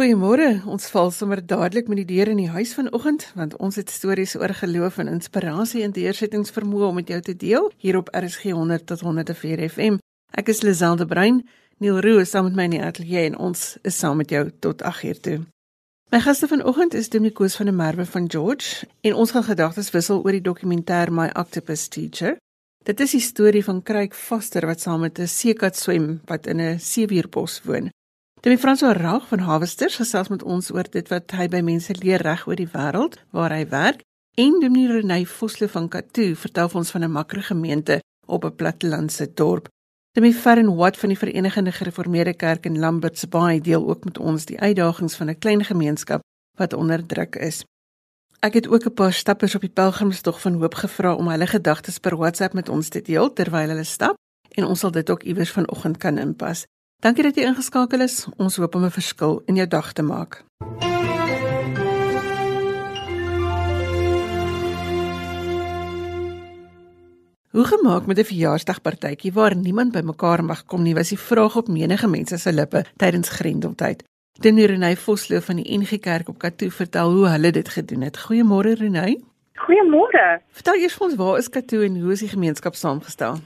Goeiemôre. Ons val sommer dadelik met die deur in die huis vanoggend want ons het stories oor geloof en inspirasie en deursettingsvermoë om met jou te deel hier op RSG 100 tot 104 FM. Ek is Liselde Brein. Neil Roo is saam met my in die ateljee en ons is saam met jou tot 8uur toe. My gaste vanoggend is Dominikus van der Merwe van George en ons gaan gedagtes wissel oor die dokumentêr My Octopus Teacher. Dit is die storie van Kryk Vaster wat saam met 'n seekat swem wat in 'n seewierbos woon. Demi François Raag van Harvesters gesels met ons oor dit wat hy by mense leer reg oor die wêreld waar hy werk. En Demi Renay Vosloo van Katoo vertel ons van 'n makro gemeente op 'n plattelandse dorp. Demi Ferren Watt van die Verenigde Gereformeerde Kerk in Lambert's Bay deel ook met ons die uitdagings van 'n klein gemeenskap wat onder druk is. Ek het ook 'n paar stappers op die pelgrimstog van hoop gevra om hulle gedagtes per WhatsApp met ons te deel terwyl hulle stap en ons sal dit ook iewers vanoggend kan inpas. Dankie dat jy ingeskakel is. Ons hoop om 'n verskil in jou dag te maak. Hoe gemaak met 'n verjaarsdagpartytjie waar niemand bymekaar mag kom nie, was die vraag op menige mense se lippe tydens Grendeltyd. Denie Renay Vosloo van die NG Kerk op Katoo vertel hoe hulle dit gedoen het. Goeiemôre Renay. Goeiemôre. Vertel eers vir ons waar is Katoo en hoe is die gemeenskap saamgestel?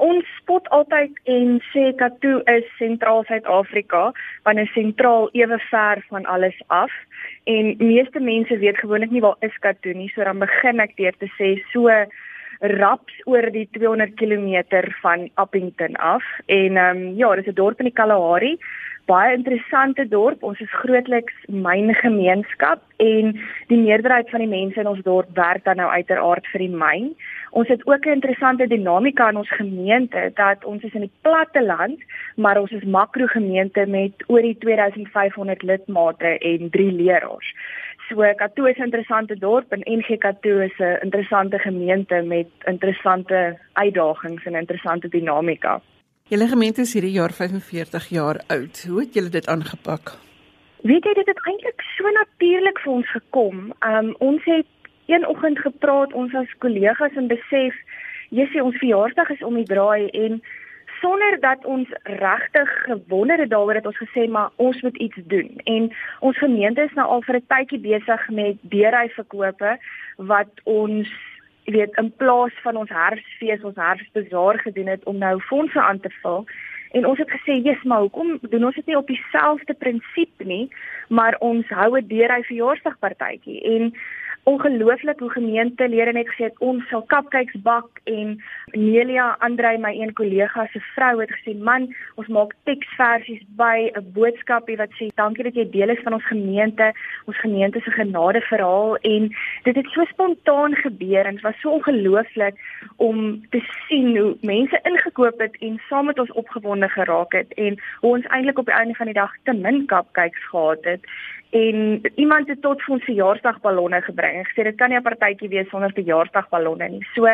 Ons spot altyd en sê Katoo is sentraal Suid-Afrika, want is sentraal ewe ver van alles af. En meeste mense weet gewoonlik nie waar is Katoo nie, so dan begin ek deur te sê so raps oor die 200 km van Appington af. En ehm um, ja, dis 'n dorp in die Kalahari baie interessante dorp. Ons is grootliks myn gemeenskap en die meerderheid van die mense in ons dorp werk dan nou uiteraard vir die myn. Ons het ook 'n interessante dinamika in ons gemeente dat ons is in die platte land, maar ons is makro gemeente met oor die 2500 lidmate en 3 leraars. So Katoo is 'n interessante dorp en NG Katoo is 'n interessante gemeente met interessante uitdagings en interessante dinamika. Julle gemeente is hierdie jaar 45 jaar oud. Hoe het julle dit aangepak? Weet jy dit het eintlik so natuurlik vir ons gekom. Um ons het een oggend gepraat ons as kollegas en besef jissie ons verjaarsdag is om die draai en sonder dat ons regtig gewonder het daaroor het ons gesê maar ons moet iets doen. En ons gemeente is nou al vir 'n tydjie besig met beery verkope wat ons jy weet in plaas van ons herfsfees ons herfsbazaar gedoen het om nou fondse aan te vul. En ons het gesê jy's maar hoekom doen ons dit nie op dieselfde prinsip nie maar ons hou 'n deur hy verjaarsdagpartytjie? En ongelooflik hoe gemeentelede net gesê het ons sal cupcakes bak en Nelia Andrei my een kollega se vrou het gesê man ons maak teksversies by 'n boodskapie wat sê dankie dat jy deel is van ons gemeente ons gemeente se genade verhaal en dit het so spontaan gebeur en dit was so ongelooflik om te sien hoe mense ingekoop het en saam met ons opgewonde geraak het en hoe ons eintlik op die einde van die dag te min cupcakes gehad het en iemand het tot vir ons verjaarsdagballonne gebring en gesê dit kan nie 'n partytjie wees sonder verjaarsdagballonne nie. So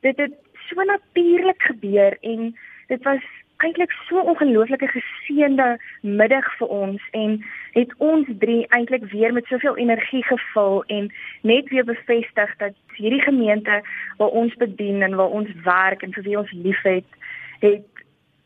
dit het so natuurlik gebeur en dit was eintlik so ongelooflike geseënde middag vir ons en het ons drie eintlik weer met soveel energie gevul en net weer bevestig dat hierdie gemeente waar ons bedien en waar ons werk en vir wie ons liefhet het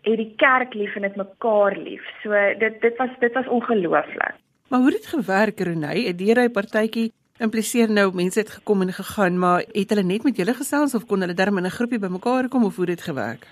het die kerk lief en dit mekaar lief. So dit dit was dit was ongelooflik. Maar hoe het dit gewerk, Renay? 'n Deurry partytjie impliseer nou mense het gekom en gegaan, maar het hulle net met julle gesels of kon hulle darm in 'n groepie bymekaar kom of hoe het dit gewerk?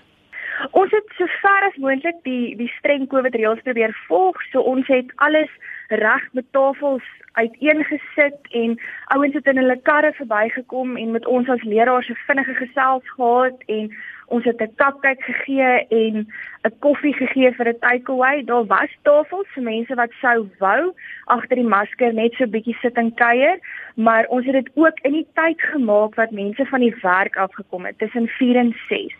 Ons het so ver as moontlik die die streng COVID reëls probeer volg. So ons het alles reg met tafels uiteengesit en ouens het in hulle karre verbygekom en met ons as leraars 'n vinnige gesels gehad en ons het 'n cupcake gegee en 'n koffie gegee vir 'n takeaway. Daar was tafels vir mense wat sou wou agter die masker net so bietjie sit en kuier, maar ons het dit ook in die tyd gemaak wat mense van die werk afgekom het tussen 4 en 6.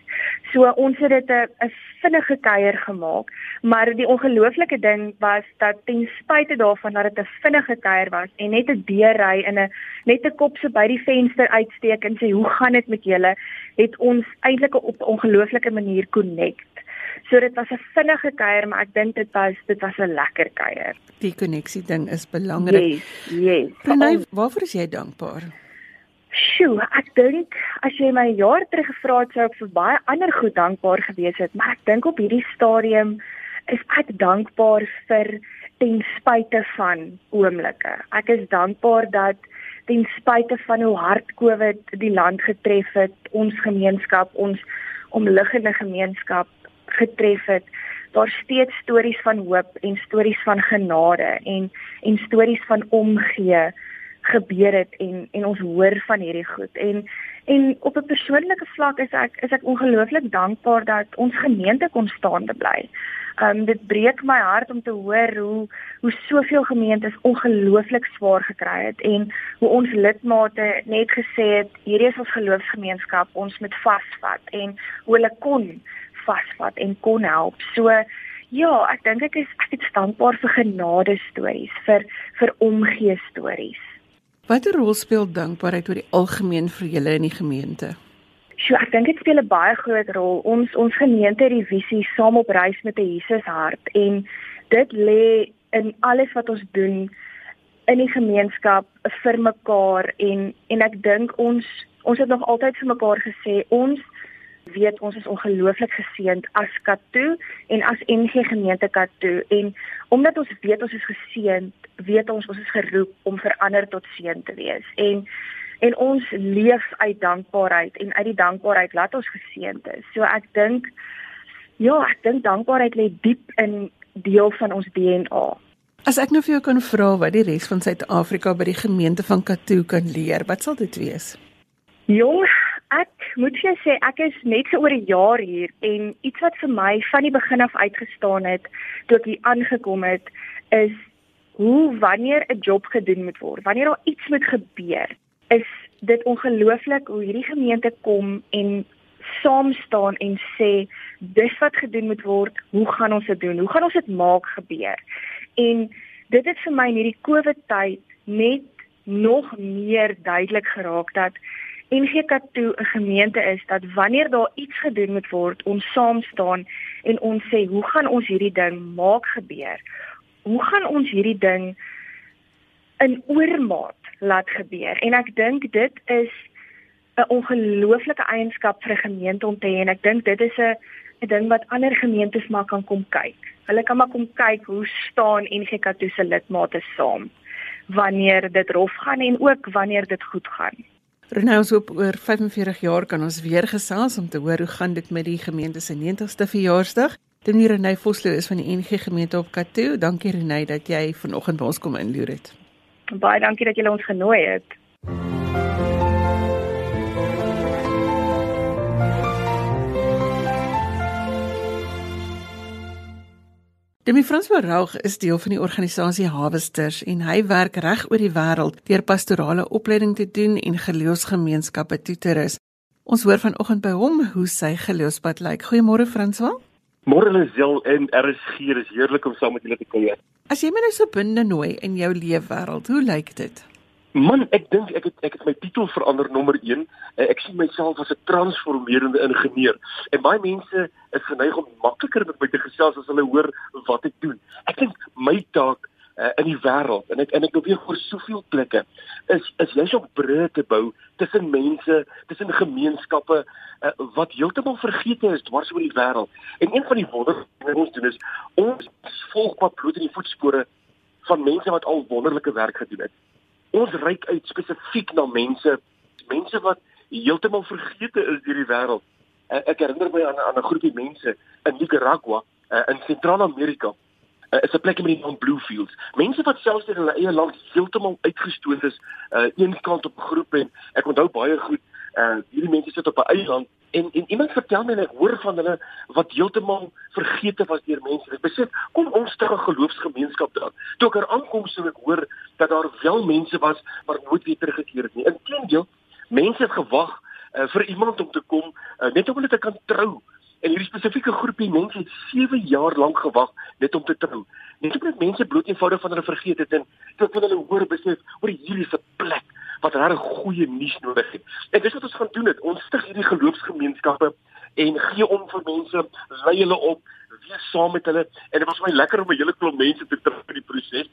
So ons het dit 'n 'n vinnige kuier gemaak, maar die ongelooflike ding was dat ten spyte daarvan dat dit 'n vinnige kuier was en net 'n deurry in 'n net 'n kop so by die venster uitsteek en sê hoe gaan dit met julle, het ons eintlik op 'n ongelooflike manier connect. So dit was 'n vinnige kuier, maar ek dink dit was dit was 'n lekker kuier. Die koneksie ding is belangrik. Yes, yes. Renay, waarvoor is jy dankbaar? Sjoe, ek dink as jy my jaar terug gevra het sou ek vir baie ander goed dankbaar gewees het, maar ek dink op hierdie stadium is ek dankbaar vir ten spyte van oomblikke. Ek is dankbaar dat ten spyte van hoe hard COVID die land getref het, ons gemeenskap, ons omliggende gemeenskap getref het, daar steeds stories van hoop en stories van genade en en stories van omgee gebeur het en en ons hoor van hierdie goed en en op 'n persoonlike vlak is ek is ek ongelooflik dankbaar dat ons gemeente kon staande bly. Um dit breek my hart om te hoor hoe hoe soveel gemeentes ongelooflik swaar gekry het en hoe ons lidmate net gesê het hierdie is ons geloofsgemeenskap, ons moet vasvat en hoe hulle kon vasvat en kon help. So ja, ek dink ek is ek is dankbaar vir genade stories, vir vir omgee stories. Watter rol speel dankbaarheid oor die algemeen vir julle in die gemeente? Sjoe, ek dink dit speel 'n baie groot rol. Ons ons gemeente het die visie saam op reis met 'n Jesus hart en dit lê in alles wat ons doen in die gemeenskap vir mekaar en en ek dink ons ons het nog altyd vir mekaar gesê ons weet ons is ongelooflik geseënd as Katu en as NG gemeente Katu en omdat ons weet ons is geseënd, weet ons ons is geroep om verander tot seën te wees. En en ons leef uit dankbaarheid en uit die dankbaarheid laat ons geseënd is. So ek dink ja, ek dink dankbaarheid lê diep in deel van ons DNA. As ek nou vir jou kan vra wat die res van Suid-Afrika by die gemeente van Katu kan leer, wat sal dit wees? Jong, Ek moet vir jou sê ek is net so oor 'n jaar hier en iets wat vir my van die begin af uitgestaan het toe ek hier aangekom het is hoe wanneer 'n job gedoen moet word, wanneer daar iets moet gebeur, is dit ongelooflik hoe hierdie gemeente kom en saam staan en sê dis wat gedoen moet word, hoe gaan ons dit doen? Hoe gaan ons dit maak gebeur? En dit het vir my in hierdie COVID tyd net nog meer duidelik geraak dat NGK2 'n gemeente is dat wanneer daar iets gedoen moet word, ons saam staan en ons sê, "Hoe gaan ons hierdie ding maak gebeur? Hoe gaan ons hierdie ding in oormaat laat gebeur?" En ek dink dit is 'n ongelooflike eienskap vir 'n gemeente om te hê en ek dink dit is 'n 'n ding wat ander gemeentes maar kan kom kyk. Hulle kan maar kom kyk hoe staan NGK2 se lidmate saam wanneer dit rof gaan en ook wanneer dit goed gaan. Renée ons hoop oor 45 jaar kan ons weer gesels om te hoor hoe gaan dit met die gemeente se 90ste verjaarsdag. Denie Renée Vosloo is van die NG gemeente op Katoo. Dankie Renée dat jy vanoggend by ons kom inloer het. Baie dankie dat jy ons genooi het. Demi Frans Verhoog is deel van die organisasie Harvesters en hy werk reg oor die wêreld deur pastorale opleiding te doen en geloofsgemeenskappe toe te rus. Ons hoor vanoggend by hom hoe sy geloofspad lyk. Goeiemôre Franswa. Môre Lisel en RSG, is heerlik om saam met julle te kuier. As jy my nou so binne nooi in jou leefwêreld, hoe lyk dit? Man, ek dink ek het ek het my titel verander nommer 1. Eh, ek sien myself as 'n transformerende ingenieur. En baie mense is geneig om makliker met my te gesels as hulle hoor wat ek doen. Ek dink my taak uh, in die wêreld en ek en ek beweeg oor soveel plekke is is jy om brûe te bou tussen mense, tussen gemeenskappe uh, wat heeltemal vergete is dwars oor die wêreld. En een van die wonders wat ons doen is ons volg pad bloed in die voetspore van mense wat al wonderlike werk gedoen het ons reik uit spesifiek na mense mense wat heeltemal vergete is deur die wêreld. Uh, ek herinner my aan aan 'n groepie mense in Nicaragua uh, in Sentraal-Amerika. Uh, is 'n plek met die naam Bluefields. Mense wat selfs in hulle eie land heeltemal uitgestoot is, uh, een kant op groep en ek onthou baie goed, uh, hierdie mense sit op 'n eiland en en iemand vertel my en ek hoor van hulle wat heeltemal vergete was deur mense. Ek besef kom ons ter 'n geloofsgemeenskap daar. Toe ek er aankom sou ek hoor dat daar wel mense was maar nooit weer teruggekeer het nie. Inteendeel, mense het gewag uh, vir iemand om te kom uh, net om hulle te kan trou. En hierdie spesifieke groepie mense het 7 jaar lank gewag net om te trou. Net omdat mense bloot eenvoudig van hulle vergeet het en tot hulle hoor besef oor hierdie se plek wat regtig goeie nuus nodig het. En dis wat ons gaan doen het. Ons stig hierdie geloofsgemeenskappe en gee om vir mense, lei hulle op, wees saam met hulle en dit was my lekker om 'n hele klomp mense te tref in die proses.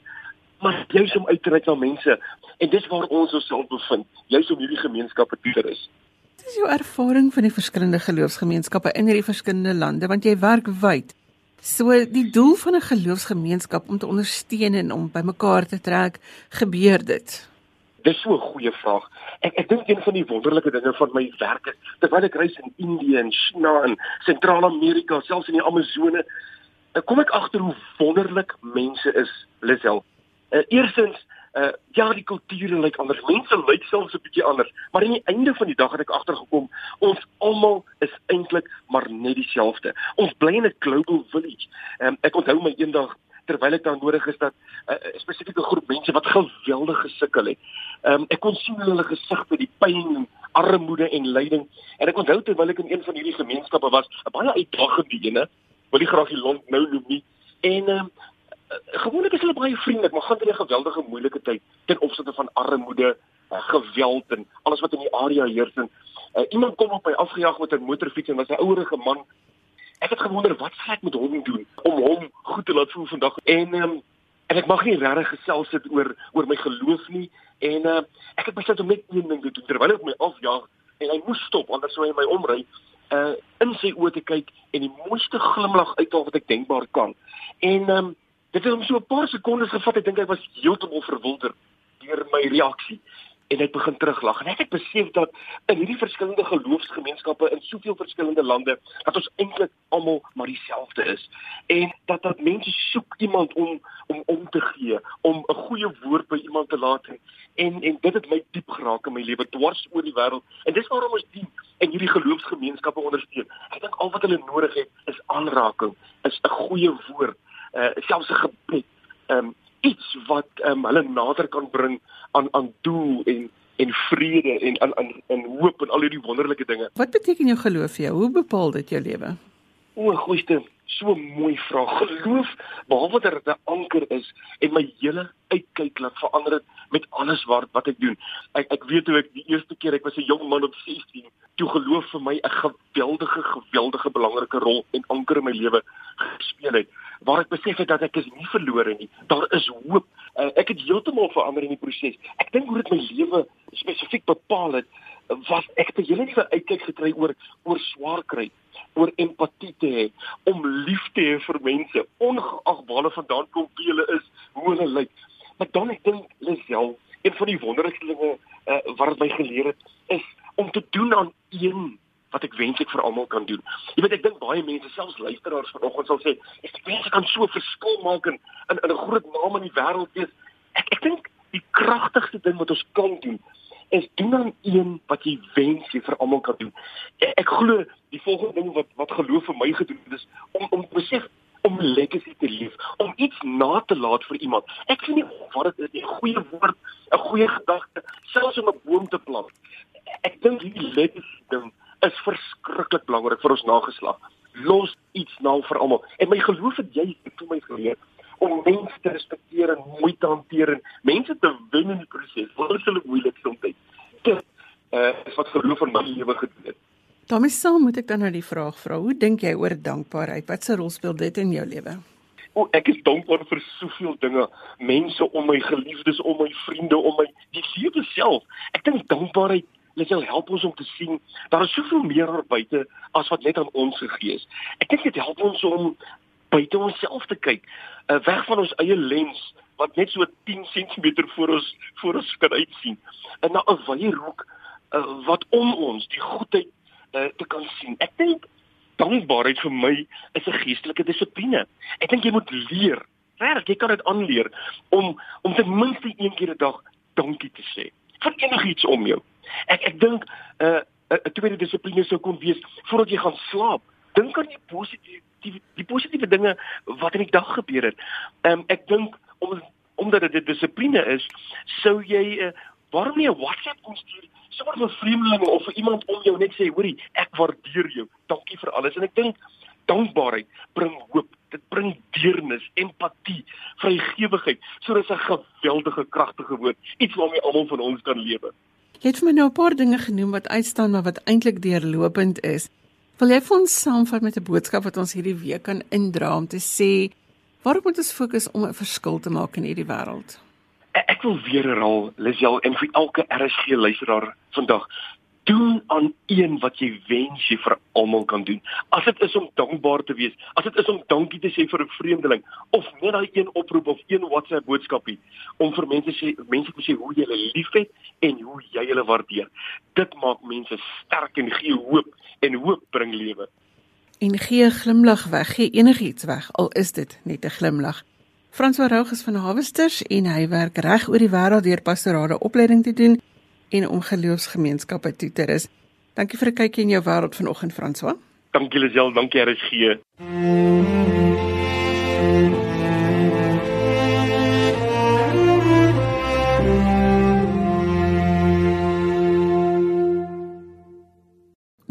Maar jy's om uit te reik na mense en dis waar ons osself bevind. Jy's om hierdie gemeenskappe te rus. Wat is jou ervaring van die verskillende geloofsgemeenskappe in hierdie verskillende lande want jy werk wyd? So die doel van 'n geloofsgemeenskap om te ondersteun en om bymekaar te trek, gebeur dit. Dis so 'n goeie vraag. Ek ek dink een van die wonderlike dinge van my werk is terwyl ek reis in Indië en China en Sentraal-Amerika, selfs in die Amazone, kom ek agter hoe wonderlik mense is, Lisel. Uh, eerstens uh ja die kulture lyk anders mense lyk selfs 'n bietjie anders maar aan die einde van die dag het ek agtergekom ons almal is eintlik maar net dieselfde ons bly in 'n global village um, ek onthou my eendag terwyl ek daar nodig is dat 'n uh, spesifieke groep mense wat geweldig gesukkel het um, ek kon sien hulle gesigte die pyn armoede en lyding en ek onthou terwyl ek in een van hierdie gemeenskappe was 'n baie uitdagende ene wil nie graag die land nou noem nie en um, Eh, gewoonlik is hulle baie vriendelik, maar gaan hulle 'n geweldige moeilike tyd ten opsigte van armoede, uh, geweld en alles wat in die area heers en uh, iemand kom op my afgejaag met 'n motorfiets en was 'n ouerige man. Ek het gewonder wat sê ek met hom doen om hom goed te laat voel vandag en um, en ek mag nie regtig gesels het oor oor my geloof nie en uh, ek het besluit om net een ding te doen terwyl hy my afjaag en hy moes stop anders sou hy my omry uh in sy oë te kyk en die mooiste glimlag uithaal wat ek denkbaar kan. En um, Dit het hom so 'n paar sekondes gevat. Ek dink hy was heeltemal verwilder deur my reaksie en hy begin teruglag. En ek het besef dat in hierdie verskillende geloofsgemeenskappe in soveel verskillende lande dat ons eintlik almal maar dieselfde is en dat dat mense soek iemand om om om te gee, om 'n goeie woord by iemand te laat en en, en dit het my diep geraak in my lewe dwars oor die wêreld. En dis waarom ons dien en hierdie geloofsgemeenskappe ondersteun. Ek dink al wat hulle nodig het is aanraking, is 'n goeie woord uh, selfs 'n gebed, um, iets wat um, hulle nader kan bring aan aan doel en en vrede en aan aan en hoop en al hierdie wonderlike dinge. Wat beteken jou geloof vir jou? Hoe bepaal dit jou lewe? O, goeie, so mooi vraag. Geloof, behalwe dat dit 'n anker is en my hele uitkyk laat verander het met alles wat wat ek doen. Ek ek weet hoe ek die eerste keer ek was 'n jong man op 16, toe geloof vir my 'n geweldige geweldige belangrike rol en anker in my lewe gespeel het waar ek besef het dat ek is nie verlore nie. Daar is hoop. Uh, ek het heeltemal verander in die proses. Ek dink hoe dit my lewe spesifiek bepaal het, was ek 'n hele nuwe uitkyk gekry oor oor swaar kry, oor empatie te hê, om lief te hê vir mense, ongeag waar hulle vandaan kom, wie hulle is, hoe hulle lyk. Maar dan ek dink Lisel, een van die wonderlikste dinge uh, wat my geleer het, is om te doen aan een wat ek wens ek vir almal kan doen. Jy weet ek dink baie mense, selfs luisteraars vanoggend sal sê, ek wens ek kan so verskil maak in in 'n groot naam in die wêreld wees. Ek ek dink die kragtigste ding wat ons kan doen is doen dan een wat jy wens jy vir almal kan doen. Ek, ek glo die volgende ding wat wat geloof vir my gedoen het is om om besef om 'n legacy te leef, om iets na te laat vir iemand. Ek sien nie wat dit is 'n goeie woord, 'n goeie gedagte, selfs om 'n boom te plant. Ek dink hierdie legacy ding is verskriklik belangrik vir ons nageslag. Los iets na vir almal. En my geloof het jy vir my geleer om mense te respekteer en mooi te hanteer en mense te wen in die proses. Hulle moeilik soms? Dit uh, is wat geloof in my lewe gedoen het. Daarmee saam moet ek dan nou die vraag vra, hoe dink jy oor dankbaarheid? Wat 'n rol speel dit in jou lewe? O, ek is dankbaar vir soveel dinge, mense om my, geliefdes om my, vriende om my, die lewe self. Ek dink dankbaarheid Dit sal help ons om te sien daar is soveel meer daar buite as wat net aan ons gegee is. Ek dink dit help ons om buite onsself te kyk, uh, weg van ons eie lens wat net so 10 cm voor ons voor ons kan uitsien. En na 'n wye hoek uh, wat om ons die goedheid uh, te kan sien. Ek dink dankbaarheid vir my is 'n geestelike dissipline. Ek dink jy moet leer, regtig, jy kan dit aanleer om om ten minste een keer 'n dag dankie te sê vir enigiets om jou. Ek ek dink 'n uh, 'n tweede dissipline sou kon wees voordat jy gaan slaap. Dink aan die positiewe die, die positiewe dinge wat in die dag gebeur het. Ehm um, ek dink om omdat dit 'n dissipline is, sou jy uh, waarom nie 'n WhatsApp kon stuur sommer vir vreemdelinge of vir iemand om jou net sê, hoorie, ek waardeer jou. Dankie vir alles. En ek dink dankbaarheid bring hoop. Dit bring deernis, empatie, vrygewigheid. So dis 'n geweldige kragtige woord, iets waarmee almal van ons kan lewe. Jy het vir my nou 'n paar dinge genoem wat uitstaan maar wat eintlik deurlopend is. Wil jy vir ons saamvat met 'n boodskap wat ons hierdie week kan indra om te sê waarop moet ons fokus om 'n verskil te maak in hierdie wêreld? Ek wil weer herhaal, Lisel en vir elke RSG luisteraar vandag, doen aan een wat jy wens jy vir almal kan doen. As dit is om dankbaar te wees, as dit is om dankie te sê vir 'n vreemdeling of net daai een oproep of een WhatsApp boodskapie om vir mense sê mense te sê hoe jy hulle liefhet en hoe jy hulle waardeer. Dit maak mense sterk en gee hoop en hoop bring lewe. En gee 'n glimlag weg, gee enigiets weg al is dit net 'n glimlag. François Roux is van Hawesters en hy werk reg oor die wêreld deur pastorale opleiding te doen en om geloofsgemeenskappe toe te rus. Dankie vir 'n kykie in jou wêreld vanoggend François. Dankie Lisel, dankie RSG.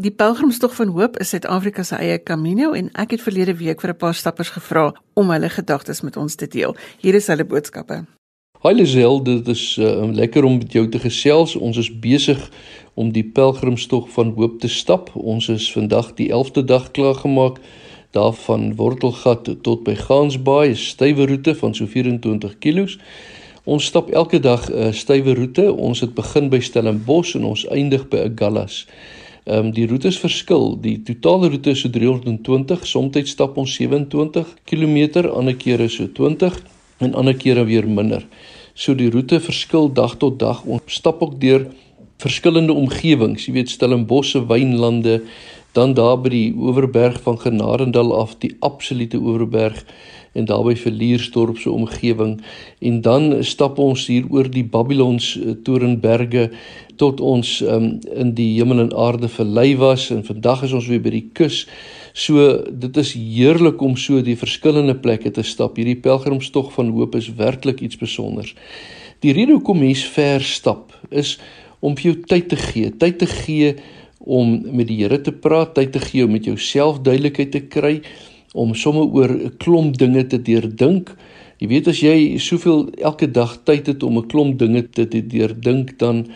Die Pelgrimstog van Hoop is Suid-Afrika se eie Camino en ek het verlede week vir 'n paar stappers gevra om hulle gedagtes met ons te deel. Hier is hulle boodskappe. Hi Lisel, dit is uh, lekker om met jou te gesels. Ons is besig om die pelgrimstog van hoop te stap. Ons is vandag die 11de dag klaar gemaak daarvan Wortelgat tot by Gansbaai, 'n stywe roete van so 24 km. Ons stap elke dag 'n uh, stywe roete. Ons het begin by Stellenbosch en ons eindig by Agallas. Ehm um, die roetes verskil. Die totale roete is so 320. Soms stap ons 27 km, ander kere so 20 en ander kere weer minder. So die roete verskil dag tot dag. Ons stap ook deur verskillende omgewings, jy weet Stellenbosse wynlande, dan daar by die Oeverberg van Genadendal af, die absolute Oeverberg en daarby Verliersdorp se omgewing en dan stap ons hier oor die Babylons eh, Torenberge tot ons um, in die hemel en aarde verlei was en vandag is ons weer by die kus. So dit is heerlik om so die verskillende plekke te stap. Hierdie pelgrimstog van hoop is werklik iets spesiaals. Die rede hoekom mens ver stap is om vir jou tyd te gee, tyd te gee om met die Here te praat, tyd te gee om met jouself duidelikheid te kry, om sommer oor 'n klomp dinge te deurdink. Jy weet as jy soveel elke dag tyd het om 'n klomp dinge te deurdink dan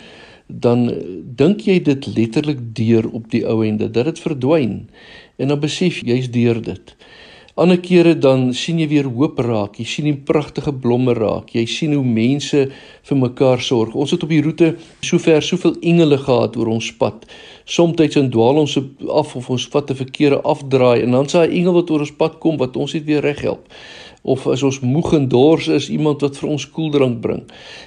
dan dink jy dit letterlik deur op die ou ende dat dit verdwyn en dan besef jy's deur dit. Ander kere dan sien jy weer hoop raak. Jy sien die pragtige blomme raak. Jy sien hoe mense vir mekaar sorg. Ons het op die roete sover soveel engele gehad oor ons pad. Somstyds in dwaal ons af of ons vat 'n verkeerde afdraai en dan sê 'n engel wat oor ons pad kom wat ons net weer reghelp. Of as ons moeg en dors is, iemand wat vir ons koeldrank bring.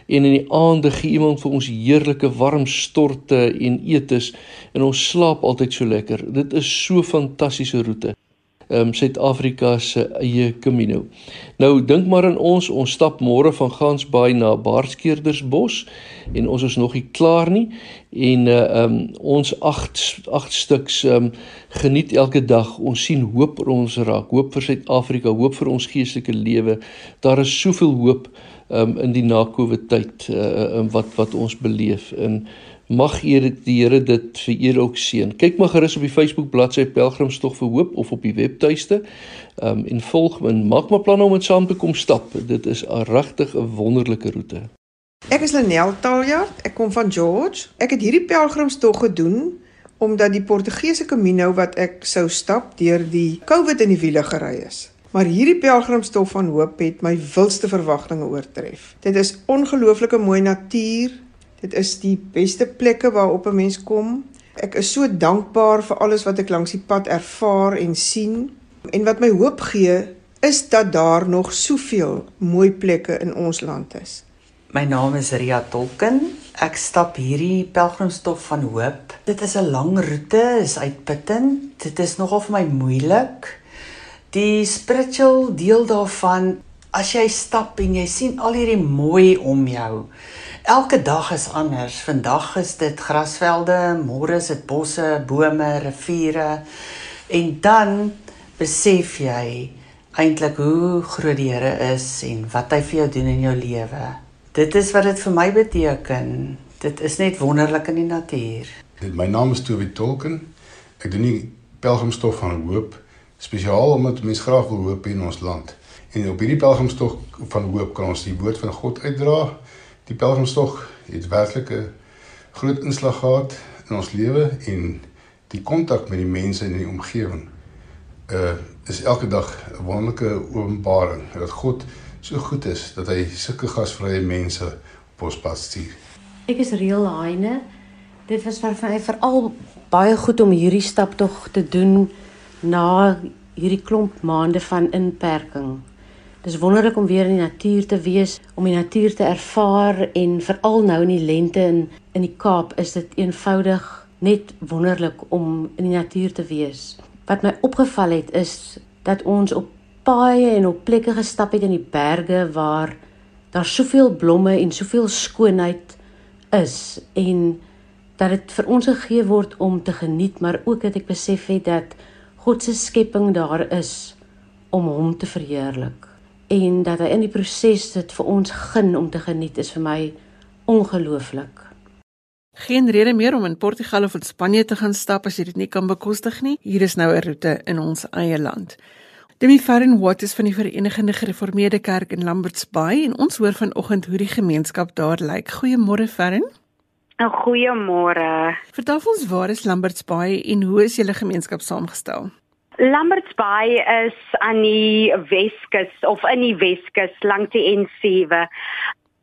En in die aande gee iemand vir ons heerlike warm storte en etes en ons slaap altyd so lekker. Dit is so fantastiese roete ehm um, Suid-Afrika se eie Camino. Nou dink maar aan ons, ons stap môre van Gansbaai na Baarskeerdersbos en ons is nog nie klaar nie en uh, ehm um, ons 8 8 stuks ehm um, geniet elke dag. Ons sien hoop oor ons raak, hoop vir Suid-Afrika, hoop vir ons geestelike lewe. Daar is soveel hoop ehm um, in die na-Covid tyd uh, um, wat wat ons beleef in Mag Here die Here dit vir eer ook seën. Kyk maar gerus op die Facebook bladsy Pelgrimstog vir Hoop of op die webtuiste. Ehm um, en volg en maak maar planne om dit saam te kom stap. Dit is 'n regtig 'n wonderlike roete. Ek is Lenel Taljard. Ek kom van George. Ek het hierdie pelgrimstog gedoen omdat die Portugese Camino wat ek sou stap deur die COVID in die wiele gery is. Maar hierdie pelgrimstog van hoop het my wildste verwagtinge oortref. Dit is ongelooflike mooi natuur, Dit is die beste plekke waarop 'n mens kom. Ek is so dankbaar vir alles wat ek langs die pad ervaar en sien. En wat my hoop gee, is dat daar nog soveel mooi plekke in ons land is. My naam is Ria Tolken. Ek stap hierdie pelgrimstof van hoop. Dit is 'n lang roete, is uitputtend. Dit is nogal vir my moeilik. Die spiritual deel daarvan, as jy stap en jy sien al hierdie mooi om jou, Elke dag is anders. Vandag is dit grasvelde, môre is dit bosse, bome, riviere. En dan besef jy eintlik hoe groot die Here is en wat hy vir jou doen in jou lewe. Dit is wat dit vir my beteken. Dit is net wonderlik in die natuur. My naam is Toby Tolken. Ek doen nie pelgrimstof van hoop spesiaal omdat mense graag wil hoop in ons land. En op hierdie pelgrimstof van hoop kan ons die woord van God uitdra Die pelgrimstog het werklik 'n groot inslag gehad in ons lewe en die kontak met die mense in die omgewing uh is elke dag 'n wonderlike openbaring dat God so goed is dat hy sulke gasvrye mense op ons pad stuur. Ek is Riel Heine. Dit was vir my veral baie goed om hierdie stap tog te doen na hierdie klomp maande van inperking. Dis wonderlik om weer in die natuur te wees, om die natuur te ervaar en veral nou in die lente in in die Kaap is dit eenvoudig net wonderlik om in die natuur te wees. Wat my opgeval het is dat ons op paaie en op plekke gestap het in die berge waar daar soveel blomme en soveel skoonheid is en dat dit vir ons gegee word om te geniet, maar ook dat ek besef het dat God se skepping daar is om hom te verheerlik en dat hy in die proses dit vir ons gun om te geniet is vir my ongelooflik. Geen rede meer om in Portugal of in Spanje te gaan stap as jy dit nie kan bekostig nie. Hier is nou 'n roete in ons eie land. Demi Farren Watt is van die Verenigde Gereformeerde Kerk in Lambert's Bay en ons hoor vanoggend hoe die gemeenskap daar lyk. Goeiemôre Farren. Nou goeiemôre. Vertel ons waar is Lambert's Bay en hoe is julle gemeenskap saamgestel? Lambert's Bay is aan die Weskus of in die Weskus langs die N7.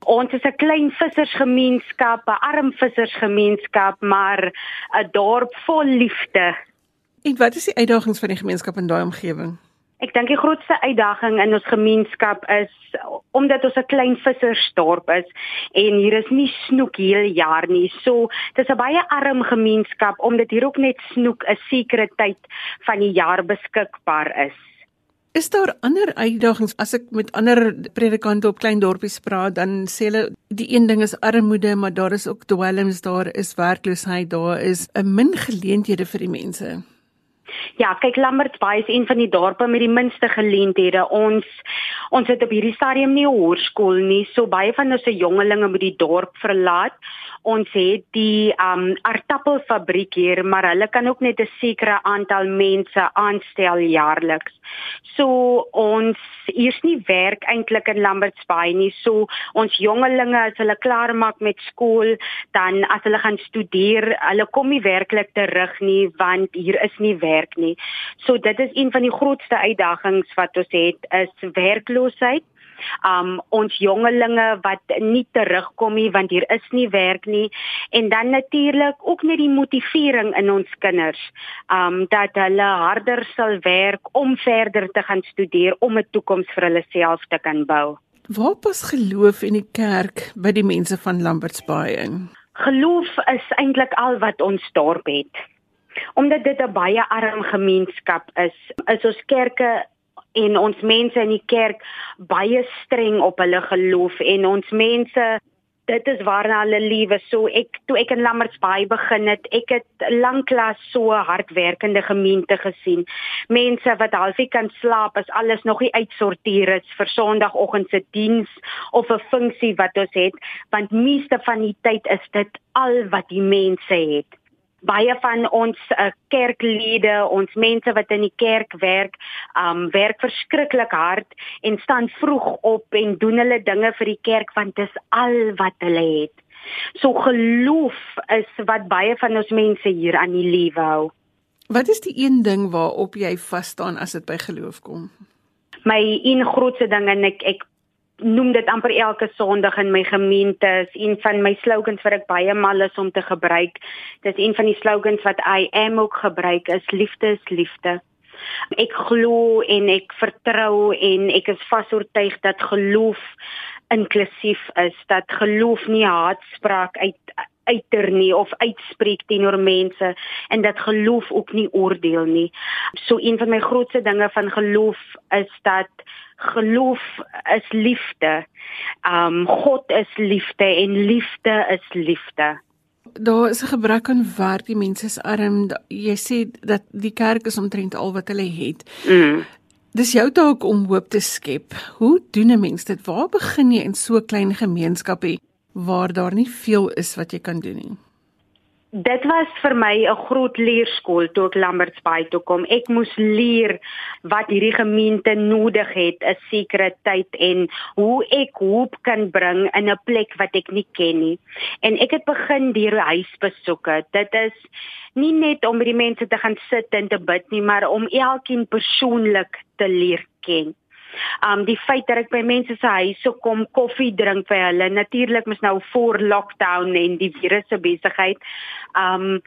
Ons is 'n klein vissersgemeenskap, 'n arm vissersgemeenskap, maar 'n dorp vol liefde. En wat is die uitdagings van die gemeenskap in daai omgewing? Ek dink die grootste uitdaging in ons gemeenskap is omdat ons 'n klein vissersdorp is en hier is nie snoek heel jaar nie. So, dis 'n baie arm gemeenskap omdat hier ook net snoek 'n sekere tyd van die jaar beskikbaar is. Is daar ander uitdagings as ek met ander predikante op klein dorpies praat, dan sê hulle die een ding is armoede, maar daar is ook dwelms, daar is werkloosheid, daar is 'n min geleenthede vir die mense. Ja, kyk Lamberts Bay is een van die dorpe met die minste geleenthede. Ons ons het op hierdie stadium nie 'n hoërskool nie, so baie van ons se jongelinge moet die dorp verlaat. Ons het die um aardappelfabriek hier, maar hulle kan ook net 'n sekere aantal mense aanstel jaarliks. So ons hier's nie werk eintlik in Lamberts Bay nie. So ons jongelinge as hulle klaar maak met skool, dan as hulle gaan studeer, hulle kom nie werklik terug nie want hier is nie werk nie. So dit is een van die grootste uitdagings wat ons het is werkloosheid um ons jongelinge wat nie terugkom nie want hier is nie werk nie en dan natuurlik ook net die motivering in ons kinders um dat hulle harder sal werk om verder te gaan studeer om 'n toekoms vir hulle self te kan bou. Waar pas geloof in die kerk by die mense van Lamberts Bay in? Geloof is eintlik al wat ons dorp het. Omdat dit 'n baie arm gemeenskap is, is ons kerke en ons mense in die kerk baie streng op hulle geloof. En ons mense dit is waarna hulle liewe so ek toe ek in Lammertsbaai begin het ek het lanklaas so hardwerkende gemeente gesien. Mense wat halfie kan slaap as alles nog nie uitsorteer is vir sonoggend se diens of 'n funksie wat ons het want meeste van die tyd is dit al wat die mense het baie van ons uh, kerklede, ons mense wat in die kerk werk, um werk verskriklik hard en staan vroeg op en doen hulle dinge vir die kerk want dis al wat hulle het. So geloof is wat baie van ons mense hier aan die lewe hou. Wat is die een ding waarop jy vas staan as dit by geloof kom? My een grootste ding en ek ek noem dit amper elke Sondag in my gemeente is een van my slogans wat ek baie mal is om te gebruik. Dis een van die slogans wat I am ook gebruik is liefde is liefde. Ek glo en ek vertrou en ek is vasoortuig dat geloof inklusief is, dat geloof nie haatspraak uit uiter nie of uitspreek teenoor mense en dat geloof ook nie oordeel nie. So een van my grootste dinge van geloof is dat geloof is liefde. Um God is liefde en liefde is liefde. Daar is 'n gebrek aan werk, die mense is arm. Jy sê dat die kerk is omtrent al wat hulle het. Mm. Dis jou taak om hoop te skep. Hoe doen 'n mens dit? Waar begin jy in so 'n klein gemeenskapie waar daar nie veel is wat jy kan doen nie? Dit was vir my 'n groot leerskool toe ek Lamberts Bay toe kom. Ek moes leer wat hierdie gemeente nodig het, 'n sekere tyd en hoe ek hoop kan bring in 'n plek wat ek nie ken nie. En ek het begin deur huisbesoeke. Dit is nie net om by die mense te gaan sit en te bid nie, maar om elkeen persoonlik te leer ken. Um die feit dat ek by mense se huise kom koffie drink vir hulle. Natuurlik mos nou voor lockdown en die virus se besigheid. Um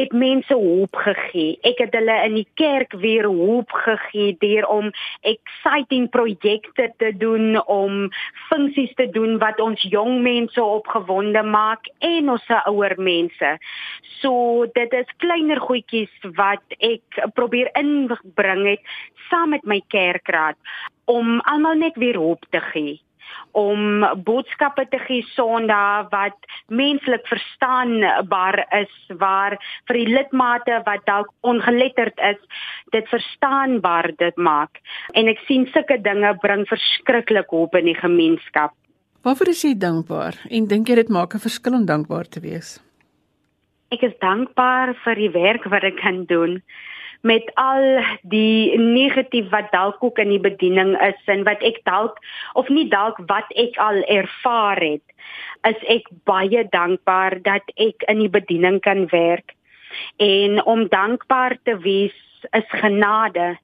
het mense hoop gegee. Ek het hulle in die kerk weer hoop gegee deur om exciting projekte te doen, om funksies te doen wat ons jong mense opgewonde maak en ons ouer mense. So dit is kleiner goedjies wat ek probeer inbring het saam met my kerkraad om almal net weer hoop te gee om boodskappe te gee Sondag wat menslik verstaanbaar is waar vir die lidmate wat dalk ongeletterd is dit verstaanbaar dit maak en ek sien sulke dinge bring verskriklik hoop in die gemeenskap. Waarvoor is jy dankbaar en dink jy dit maak 'n verskil om dankbaar te wees? Ek is dankbaar vir die werk wat ek kan doen met al die negatief wat dalk ook in die bediening is en wat ek dalk of nie dalk wat ek al ervaar het is ek baie dankbaar dat ek in die bediening kan werk. En om dankbaar te wees is genade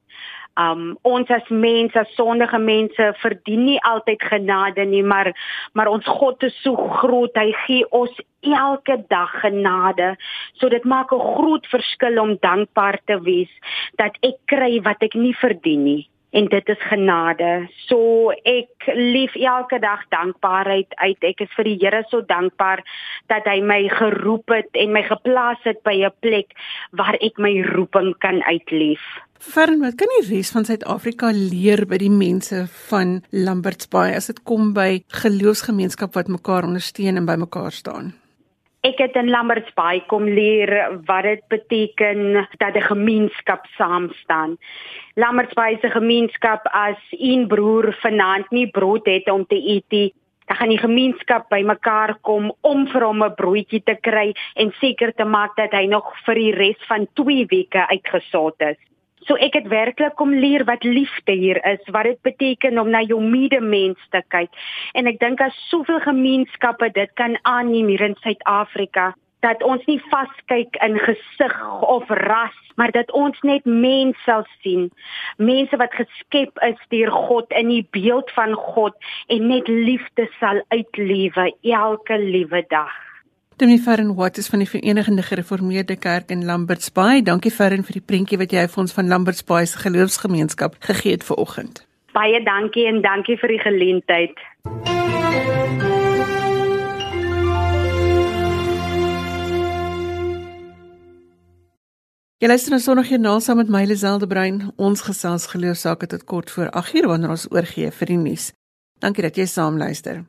Um ons as mense, as sondige mense verdien nie altyd genade nie, maar maar ons God is so groot. Hy gee ons elke dag genade. So dit maak 'n groot verskil om dankbaar te wees dat ek kry wat ek nie verdien nie en dit is genade. So ek lief elke dag dankbaarheid uit. Ek is vir die Here so dankbaar dat hy my geroep het en my geplaas het by 'n plek waar ek my roeping kan uitleef. Fern, wat kan die res van Suid-Afrika leer by die mense van Lambert's Bay as dit kom by geloofsgemeenskap wat mekaar ondersteun en by mekaar staan? Ek het in Lambertsbaai kom leer wat dit beteken dat 'n gemeenskap saam staan. Lambertsbaai se gemeenskap as een broer vanaand nie brood het om te eet nie. Dan gaan die gemeenskap bymekaar kom om vir hom 'n broodjie te kry en seker te maak dat hy nog vir die res van 2 weke uitgesorteer is. So ek het werklik kom leer wat liefde hier is, wat dit beteken om na jou medemens te kyk. En ek dink as soveel gemeenskappe dit kan aanneem hier in Suid-Afrika dat ons nie vaskyk in gesig of ras, maar dat ons net mense sal sien. Mense wat geskep is deur God in die beeld van God en net liefde sal uitlewe elke liewe dag. Dominee Ferren Watts van die Verenigde Gereformeerde Kerk in Lambert's Bay. Dankie Ferren vir die prentjie wat jy vir ons van Lambert's Bay se geloofsgemeenskap gegee het vir oggend. Baie dankie en dankie vir die geleentheid. Jy luister na Sondagjoernaal saam met my Liselde Brein. Ons gesels geloofsaake tot kort voor 8:00 wanneer ons oorgee vir die nuus. Dankie dat jy saam luister.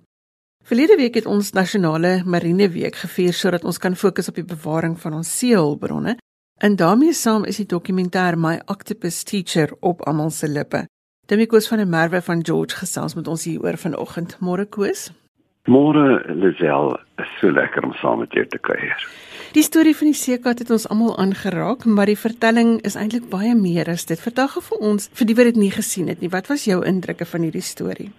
Verlede week het ons nasionale marine week gevier sodat ons kan fokus op die bewaring van ons seehulpbronne. En daarmee saam is die dokumentêr My Octopus Teacher op almal se lippe. Demikos van der Merwe van George gesels met ons hier oor vanoggend. Môre Koos. Môre Lisel, is so lekker om saam met jou te kuier. Die storie van die seekat het ons almal aangeraak, maar die vertelling is eintlik baie meer as dit. Vertel gou vir ons vir die wat dit nie gesien het nie. Wat was jou indrukke van hierdie storie?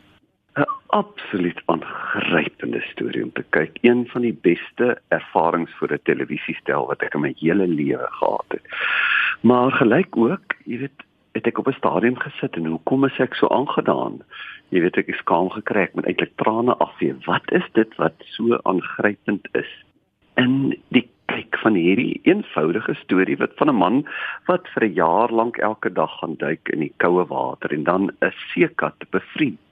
'n absoluut aangrypende storie om te kyk. Een van die beste ervarings vir 'n televisiestel wat ek in my hele lewe gehad het. Maar gelyk ook, jy weet, het ek op 'n stadium gesit en hoekom is ek so aangedaan? Jy weet ek is skaam gekry met eintlik trane afvee. Wat is dit wat so aangrypend is? In die kyk van hierdie eenvoudige storie wat van 'n man wat vir 'n jaar lank elke dag gaan duik in die koue water en dan 'n seekat bevriend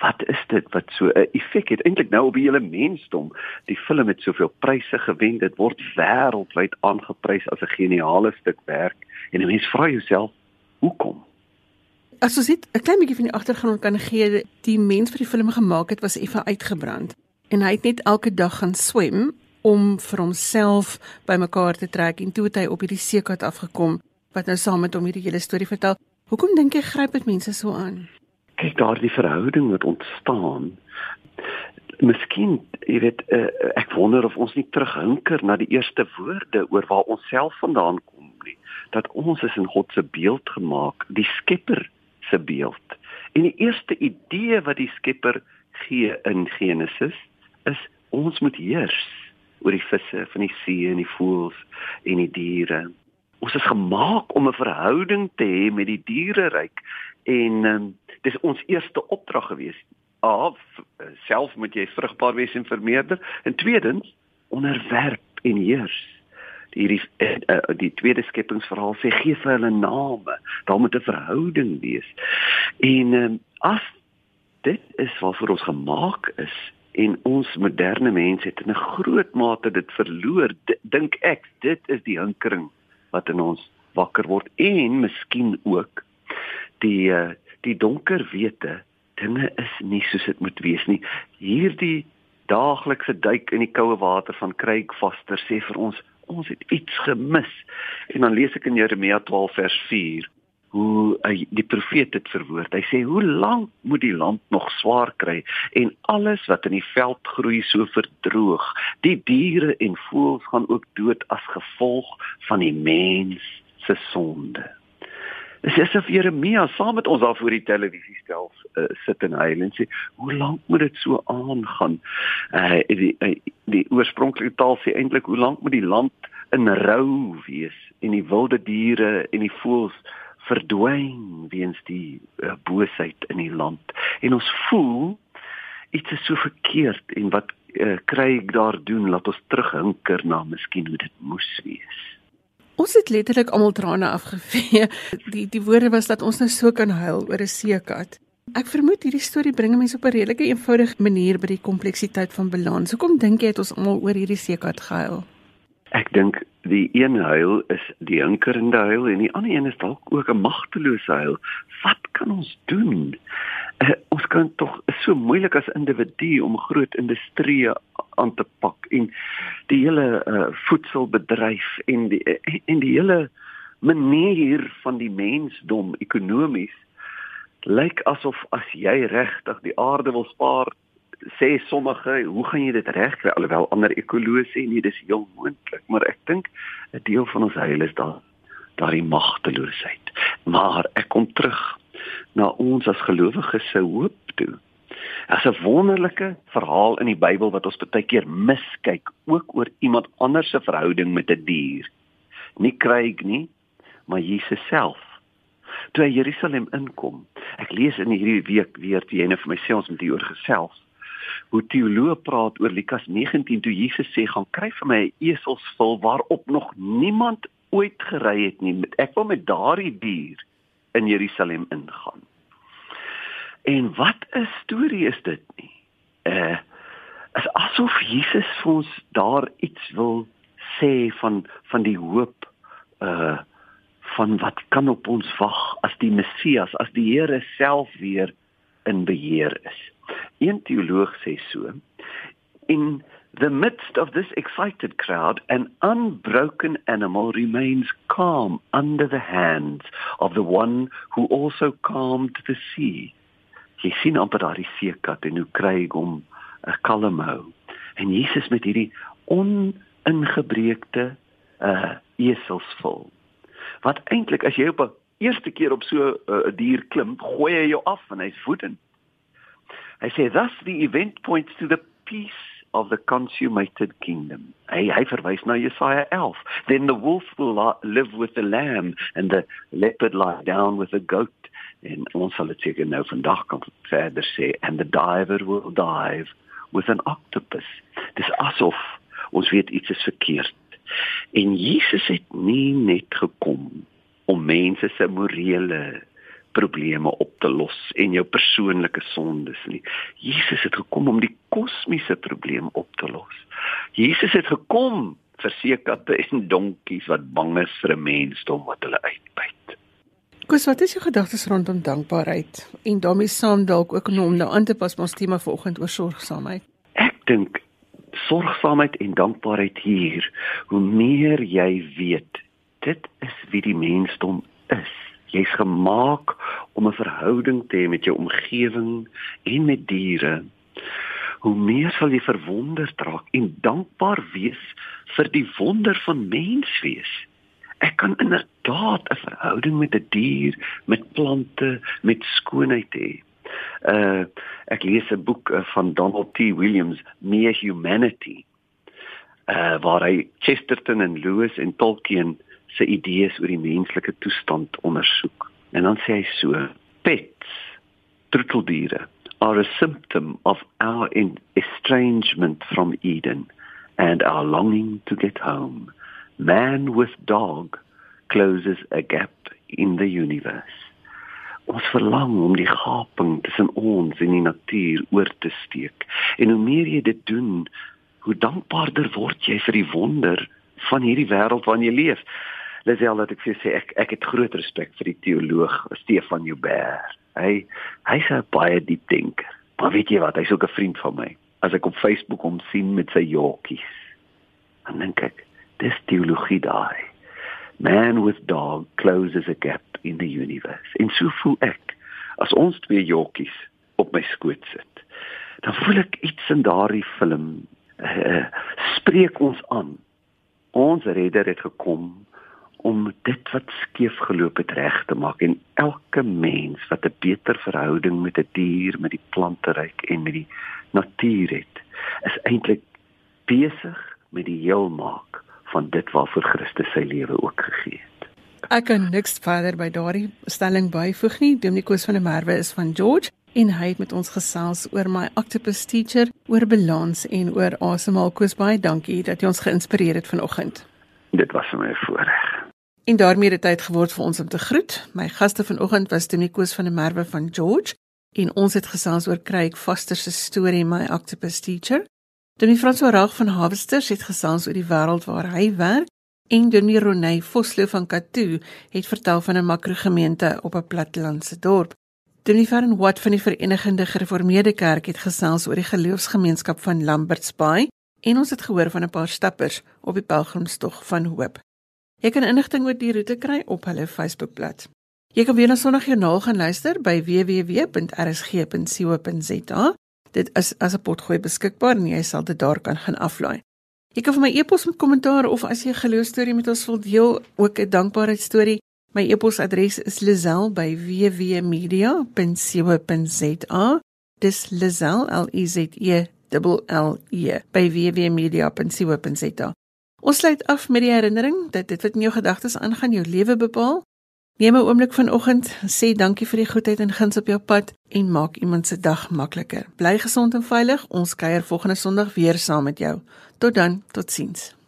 wat is dit wat so 'n effek het? Eintlik nou op die hele mensdom. Die film het soveel pryse gewen dit word wêreldwyd aangeprys as 'n geniale stuk werk. En 'n mens vra jouself hoekom? As ons dit 'n klein bietjie van die agtergrond kan gee die mens vir die film gemaak het was effe uitgebrand. En hy het net elke dag gaan swem om vir homself bymekaar te trek en toe het hy op hierdie seekat afgekom wat nou saam met hom hierdie hele storie vertel. Hoekom dink jy gryp dit mense so aan kyk daardie verhouding wat ontstaan. Miskien, jy weet, uh, ek wonder of ons nie terughinker na die eerste woorde oor waar ons self vandaan kom nie. Dat ons is in God se beeld gemaak, die Skepper se beeld. En die eerste idee wat die Skepper gee in Genesis is ons moet heers oor die visse van die see en die voëls en die diere. Ons is gemaak om 'n verhouding te hê met die diereryk en um, dis ons eerste opdrag gewees. A self moet jy vrugbaar wees en vermeerder en tweedens onderwerp en heers. Hierdie uh, die tweede skepingsverhaal sê gee vir hulle name. Daar moet 'n verhouding wees. En um, as dit is waarvoor ons gemaak is en ons moderne mense het in 'n groot mate dit verloor dink ek dit is die hinkering wat in ons wakker word en miskien ook die uh, die donker wete dinge is nie soos dit moet wees nie. Hierdie daaglikse duik in die koue water van Craig Foster sê vir ons ons het iets gemis. En dan lees ek in Jeremia 12 vers 4 hoe uh, die profeet dit verwoord. Hy sê hoe lank moet die land nog swaar kry en alles wat in die veld groei so verdroog. Die diere en voëls gaan ook dood as gevolg van die mens se sonde. Dis asof Jeremia saam met ons daar voor die televisie stel uh, sit en huil en sê hoe lank moet dit so aangaan? Uh, die uh, die oorspronklike taal sê eintlik hoe lank moet die land in rou wees en die wilde diere en die voëls verdwyn weens die uh, boosheid in die land en ons voel iets is so verkeerd en wat uh, kry ek daar doen laat ons terughinker na miskien hoe dit moes wees Ons het letterlik almal trane afgevee. Die die woorde was dat ons nou so kan huil oor 'n seekat. Ek vermoed hierdie storie bring mense op 'n redelike eenvoudige manier by die kompleksiteit van balans. Hoekom dink jy het ons almal oor hierdie seekat gehuil? Ek dink die een huil is die hinkerende huil en die ander een is dalk ook 'n magtelose huil. Wat kan ons doen? Uh, ons kan tog so moeilik as individu om groot industrie aan te pak en die hele uh, voedselbedryf en die en die hele manier van die mensdom ekonomies lyk asof as jy regtig die aarde wil spaar sê sommige, hoe gaan jy dit regkry alhoewel ander ekoloë sê nee, dis heel moontlik, maar ek dink 'n deel van ons heil is daar daardie magteloosheid. Maar ek kom terug na ons as gelowiges se hoop toe. Daar's 'n wonderlike verhaal in die Bybel wat ons baie keer miskyk, ook oor iemand anders se verhouding met 'n die dier. Nie kry ek nie, maar Jesus self. Toe hy Jerusalem inkom, ek lees in hierdie week weer ene vir myself met die oor gesels hoe teoloë praat oor Lukas 19 toe Jesus sê gaan kry vir my 'n eselsvul waarop nog niemand ooit gery het nie. Ek wil met daardie dier in Jerusalem ingaan. En wat 'n storie is dit nie? Eh is asof Jesus vir ons daar iets wil sê van van die hoop uh van wat kan op ons wag as die Messias, as die Here self weer in beheer is. Een teoloog sê so: In the midst of this excited crowd, an unbroken animal remains calm under the hands of the one who also calmed the sea. Jy sien amper daardie seekat en hoe kry hom 'n kalm hou. En Jesus met hierdie oningebreekte uh eselsvol. Wat eintlik as jy op 'n eerste keer op so 'n uh, dier klim, gooi hy jou af en hy's woedend. Hy sê thus the event points to the peace of the consummated kingdom. Hy hy verwys na Jesaja 11. Then the wolf will live with the lamb and the leopard lie down with the goat. En ons sal dit seker nou vandag kan verder sê and the diver will dive with an octopus. Dis asof ons weet iets is verkeerd. En Jesus het nie net gekom om mense se morele probleme op te los en jou persoonlike sondes nie. Jesus het gekom om die kosmiese probleem op te los. Jesus het gekom vir seekatte en donkies wat bang is vir 'n mensdom wat hulle uitbuit. Kus, wat is jou gedagtes rondom dankbaarheid en daarmee saam dalk ook om nou aan te pas ons tema vanoggend oor sorgsaamheid? Ek dink sorgsaamheid en dankbaarheid hier, hoe meer jy weet, dit is wie die mensdom is Jy's gemaak om 'n verhouding te hê met jou omgewing en met diere. Hoe meer sal jy verwonderd raak en dankbaar wees vir die wonder van menswees. Ek kan inderdaad 'n verhouding met 'n die dier, met plante, met skoonheid hê. Uh ek lees 'n boek uh, van Donald T. Williams, Mere Humanity. Uh waar hy Chesterton en Lewis en Tolkien se idees oor die menslike toestand ondersoek. En dan sê hy so: Pets, troeteldiere, are a symptom of our estrangement from Eden and our longing to get home. Man with dog closes a gap in the universe. Ons verlang om die gaping tussen ons en die natuur oor te steek. En hoe meer jy dit doen, hoe dankbaarder word jy vir die wonder van hierdie wêreld waarin jy leef. Lisel dat ek vir sê ek ek het groot respek vir die teoloog Stefan Joubert. Hy hy's 'n baie diep denker. Maar weet jy wat, hy's ook 'n vriend van my. As ek op Facebook hom sien met sy jockeys, dan dink ek, dis teologie daai. Man with dog closes a gap in the universe. En so voel ek as ons twee jockeys op my skoot sit. Dan voel ek iets in daardie film uh, spreek ons aan ons redder het gekom om dit wat skeef geloop het reg te maak en elke mens wat 'n beter verhouding met 'n die dier, met die planteryk en met die natuur het, is eintlik besig met die heelmaak van dit waarvoor Christus sy lewe ook gegee het. Ek kan niks verder by daardie stelling byvoeg nie. Dominikus van der Merwe is van George en hy het met ons gesels oor my octopus teacher, oor balans en oor asemhaal. Koos baie dankie dat jy ons geïnspireer het vanoggend. Dit was vir my 'n voorreg. En daarmee het tyd geword vir ons om te groet. My gaste vanoggend was Dominikus van der Merwe van George en ons het gesels oor Craig Foster se storie My Octopus Teacher. Dominee François Raag van Harvesters het gesels oor die wêreld waar hy werk en Dominee Ronay Vosloo van Katoo het vertel van 'n makrogemeente op 'n plattelandse dorp. Dominee Van Wat van die Verenigde Gereformeerde Kerk het gesels oor die geloofsgemeenskap van Lambert's Bay en ons het gehoor van 'n paar stappers op die pelgrimstog van hoop. Jy kan inligting oor die roete kry op hulle Facebookblad. Jy kan weer na Sondagjoernaal gaan luister by www.rsg.co.za. Dit is as 'n potgooi beskikbaar en jy sal dit daar kan gaan aflaai. Jy kan vir my e-pos met kommentaar of as jy 'n geloostorie met ons wil deel, ook 'n dankbaarheidstorie My e-posadres is lizel@wwmedia.co.za. Dis lizel L I Z E L L E by wwmedia.co.za. Ons sluit af met die herinnering dat dit wat in jou gedagtes aangaan jou lewe bepaal. Neem 'n oomblik vanoggend, sê dankie vir die goedheid en guns op jou pad en maak iemand se dag makliker. Bly gesond en veilig. Ons kuier volgende Sondag weer saam met jou. Tot dan, totsiens.